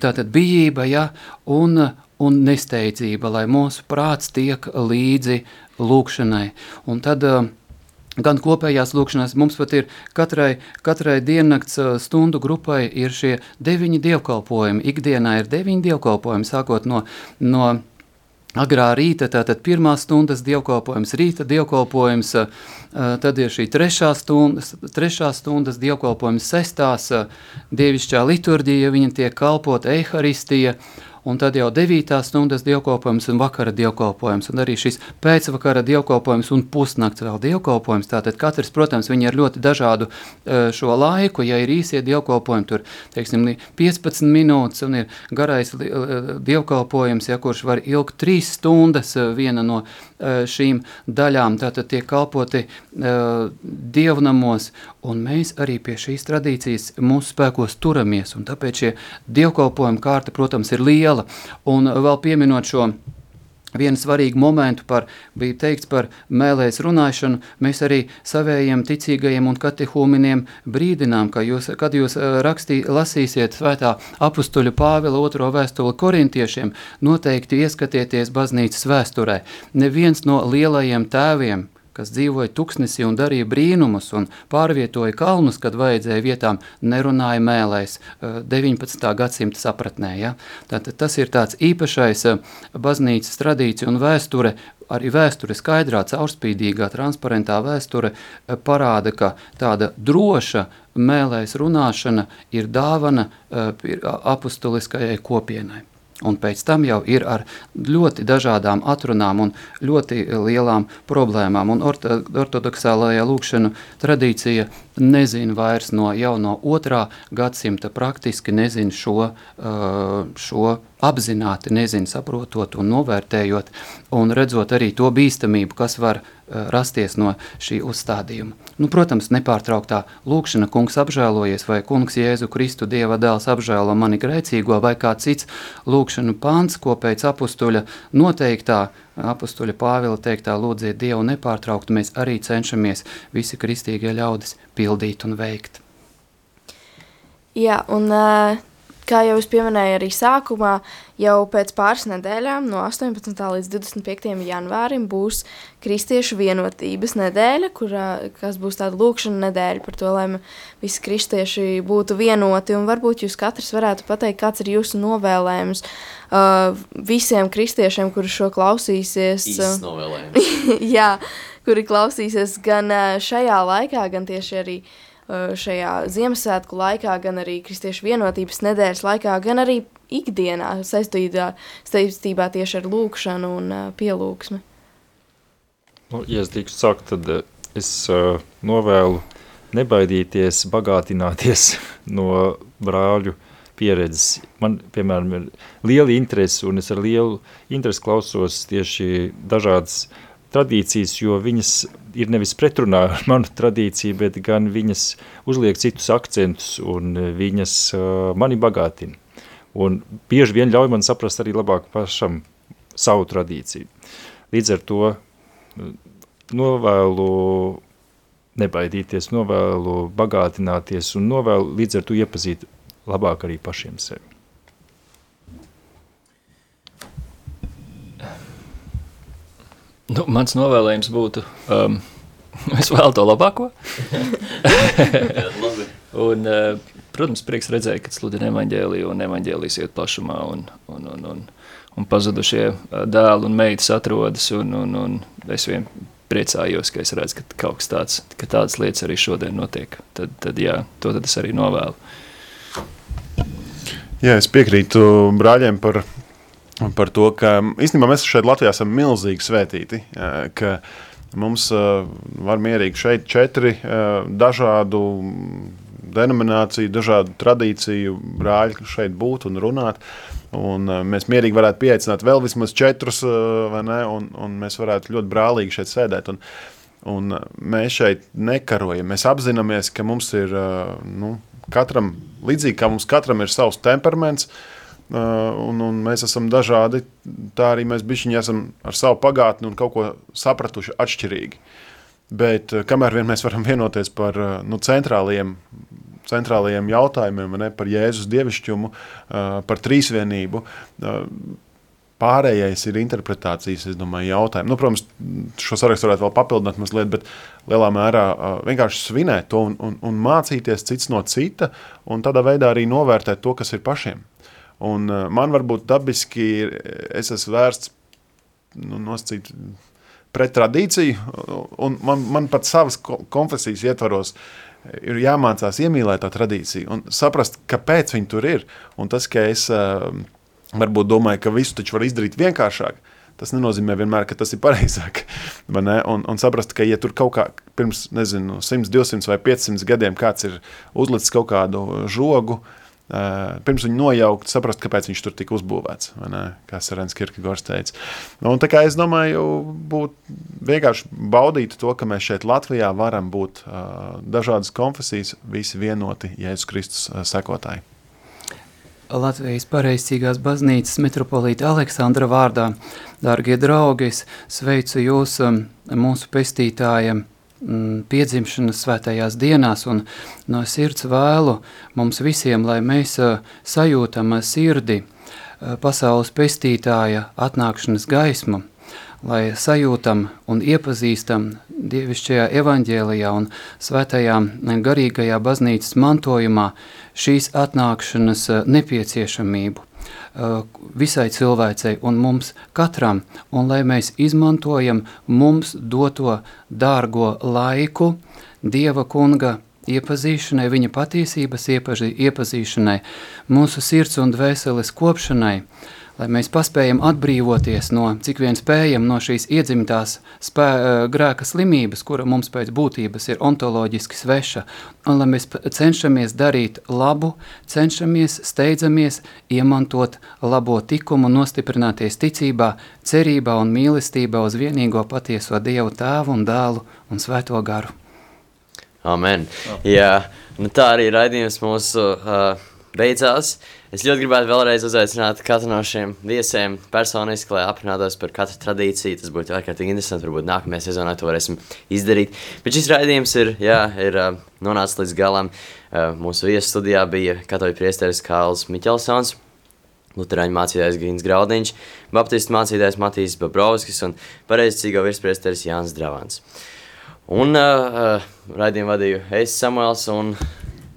tātad bijība, ja, un, un nesteidzība, lai mūsu prāts tiek līdzi lūkšanai. Un tad gan kopējās lūkšanās, mums pat ir katrai, katrai diennakts stundu grupai ir šie deviņi dievkalpojumi. Ikdienā ir deviņi dievkalpojumi, sākot no, no agrā rīta, tātad pirmā stundas dievkalpojums, rīta dievkalpojums, tad ir šī trešā stundas, trešā stundas dievkalpojums, sestās dievišķā liturģija, viņa tiek kalpot eharistija, un tad jau 9. stundas dievkalpojums un vakara dievkalpojums, un arī šis pēcvakara dievkalpojums un pusnakts vēl dievkalpojums. Tātad katrs, protams, viņi ir ļoti dažādu e, šo laiku, ja ir īsie dievkalpojumi, tur, teiksim, 15 minūtes, un ir garais e, dievkalpojums, ja kurš var ilgt 3 stundas e, viena no šīm daļām, tātad tiek kalpoti dievnamos, un mēs arī pie šīs tradīcijas mūsu spēkos turamies, un tāpēc šie dievkalpojumi kārta, protams, ir liela, liela. Un vēl pieminot šo vienu svarīgu momentu par, bija teikts par mēlēs runāšanu, mēs arī savējiem ticīgajiem un katehūminiem brīdinām, ka jūs, kad jūs rakstī, lasīsiet svētā apustuļu Pāvila otro vēstuli korintiešiem, noteikti ieskatieties baznīcas vēsturē. Neviens no lielajiem tēviem, kas dzīvoja tuksnesī un darīja brīnumus un pārvietoja kalnus, kad vajadzēja vietām, nerunāja mēlēs 19. Eh, gadsimta sapratnē. Ja? Tātad tas ir tāds īpašais eh, baznīcas tradīcija un vēsture, arī vēsture skaidrā, caurspīdīgā, transparentā vēsture eh, parāda, ka tāda droša mēlēs runāšana ir dāvana apustuliskajai kopienai. Un pēc tam jau ir ar ļoti dažādām atrunām un ļoti lielām problēmām. Un orto, ortodoksālajā lūkšana tradīcija nezina vairs no jau no otrā gadsimta, praktiski nezina šo, šo apzināti, nezina saprotot un novērtējot un redzot arī to bīstamību, kas var rasties no šī uzstādījuma. Nu, protams, nepārtrauktā lūkšana, kungs apžēlojies, vai kungs Jēzu Kristu Dieva dēls apžēlo mani grēcīgo, vai kā cits lūkšanu pāns, ko pēc apustuļa noteiktā, apustuļa Pāvila teiktā lūdziet Dievu nepārtraukti, mēs arī cenšamies visi kristīgie ļaudis pildīt un veikt. Jā, un uh, Kā jau es pieminēju arī sākumā, jau pēc pāris nedēļām, no 18. līdz 25. janvārim, būs Kristiešu vienotības nedēļa, kurā, kas būs tāda lūkšana nedēļa par to, lai visi kristieši būtu vienoti. Un varbūt jūs katrs varētu pateikt, kāds ir jūsu novēlējums uh, visiem kristiešiem, kuri šo klausīsies. Īsts novēlējums. jā, kuri klausīsies gan uh, šajā laikā, gan tieši arī uh, šajā Ziemassvētku laikā, gan arī Kristiešu vienotības nedēļas laikā, gan arī ikdienā saistībā, saistībā tieši ar lūkšanu un uh, pielūgsmi. Nu, ja es drīkstu sākt, tad eh, es uh, novēlu nebaidīties, bagātināties no brāļu pieredzes. Man, piemēram, ir liela interese, un es ar lielu interesi klausos tieši dažādas tradīcijas, jo viņas ir nevis pretrunā ar manu tradīciju, bet gan viņas uzliek citus akcentus un viņas uh, mani bagātina. Un bieži vien ļauj man saprast arī labāk pašam savu tradīciju. Līdz ar to novēlu nebaidīties, novēlu bagātināties un novēlu līdz ar to iepazīt labāk arī pašiem sevi. Nu, mans novēlējums būtu, um, es vēlu to labāko. Un, uh, protams, prieks redzēt, ka sludina evaņģēliju un evaņģēlijas iet plašumā un, un, un, un, un pazudušie dēli un meitas atrodas un, un, un es vien priecājos, ka es redzu, ka kaut kas tāds, ka tādas lietas arī šodien notiek. Tad, tad jā, to tad es arī novēlu. Jā, es piekrītu brāļiem par, par to, ka īstenībā mēs šeit Latvijā esam milzīgi svētīti, ka mums var mierīgi šeit četri dažādu denomināciju, dažādu tradīciju brāļi šeit būt un runāt. Un mēs mierīgi varētu pieaicināt vēl vismaz četrus, ne, un, un mēs varētu ļoti brālīgi šeit sēdēt. Un, un mēs šeit nekarojam. Mēs apzināmies, ka mums ir nu, katram, līdzīgi kā mums katram ir savs temperaments, un, un mēs esam dažādi, tā arī mēs bišķiņi esam ar savu pagātni un kaut ko sapratuši atšķirīgi. Bet kamēr vien mēs varam vienoties par nu, centrālajiem, centrālajiem jautājumiem, ne, par Jēzus dievišķumu, par trīsvienību, Pārējais ir interpretācijas, domāju, jautājumi. Nu, protams, šo sarakstu varētu vēl papildināt mazliet, bet lielā mērā vienkārši svinēt to un, un, un mācīties cits no cita, un tādā veidā arī novērtēt to, kas ir pašiem. Un man varbūt dabiski ir, es esmu vērsts nu, nosacīt pret tradīciju, un man, man pat savas konfesijas ietvaros ir jāmācās iemīlēt tā tradīciju un saprast, kāpēc viņi tur ir. Un tas, ka es uh, varbūt domāju, ka visu taču var izdarīt vienkāršāk. Tas nenozīmē vienmēr, ka tas ir pareizāk. Un, un saprast, ka, ja tur kaut kā pirms nezinu, 100, 200 vai 500 gadiem kāds ir uzlicis kaut kādu žogu, pirms viņu nojaukt, saprast, kāpēc viņš tur tika uzbūvēts. Kā Sārens Kirkegors teica. Un, tā kā es domāju, būt vienkārši baudīt to, ka mēs šeit Latvijā varam būt dažādas konfesijas, visi vienoti Jēzus Kristus sekotāji. Latvijas pareizcīgās baznīcas metropolīta Aleksandra vārdā. Dārgie draugi, sveicu jūs mūsu pestītājiem piedzimšanas svētajās dienās un no sirds vēlu mums visiem, lai mēs uh, sajūtam sirdi uh, pasaules pestītāja atnākšanas gaismu, lai sajūtam un iepazīstam dievišķajā evaņģēlijā un svētajā garīgajā baznīcas mantojumā šīs atnākšanas eh, nepieciešamību eh, visai cilvēcei un mums katram, un lai mēs izmantojam mums doto dārgo laiku Dieva kunga iepazīšanai, viņa patiesības iepazīšanai, mūsu sirds un dvēseles kopšanai, uh, lai mēs paspējam atbrīvoties no, cik vien spējam, no šīs iedzimtās spē, grēka slimības, kura mums pēc būtības ir ontoloģiski sveša, un lai mēs cenšamies darīt labu, cenšamies, steidzamies, iemantot labo tikumu, nostiprināties ticībā, cerībā un mīlestībā uz vienīgo patieso Dievu tēvu un dēlu un svēto garu. Amen. Jā, nu tā arī raidījums mūsu uh, beidzās. Es ļoti gribētu vēlreiz uzaicināt katru no šiem viesiem personiski, lai aprunātos par katru tradīciju. Tas būtu ārkārtīgi interesanti. Varbūt nākamajā sezonā to varēsim izdarīt. Bet šis raidījums ir, jā, ir nonācis līdz galam. Mūsu viesu studijā bija katoļu priesteris Kāls Miķelsons. Lutāņu mācītājs Gins Graudiņš, Baptistu mācītājs Matīs Babrovskis un pareizcīgo virspriesteris Jānis Dravans. Un uh, raidījumu vadīju es Samuels un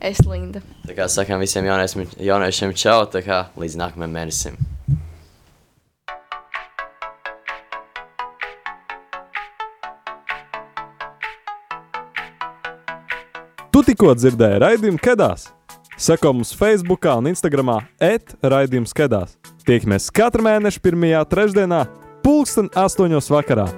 Es Linda. Tā kā sakām visiem jauniešiem, jauniešiem čau, tā kā līdz nākamajam mēnesim. Tu tikko dzirdēji raidījumu Kedās. Seko mums Facebook un Instagram et raidījums Kedās. Tiekamies katru mēnešu pirmajā trešdienā, pulksten astoņos vakarā.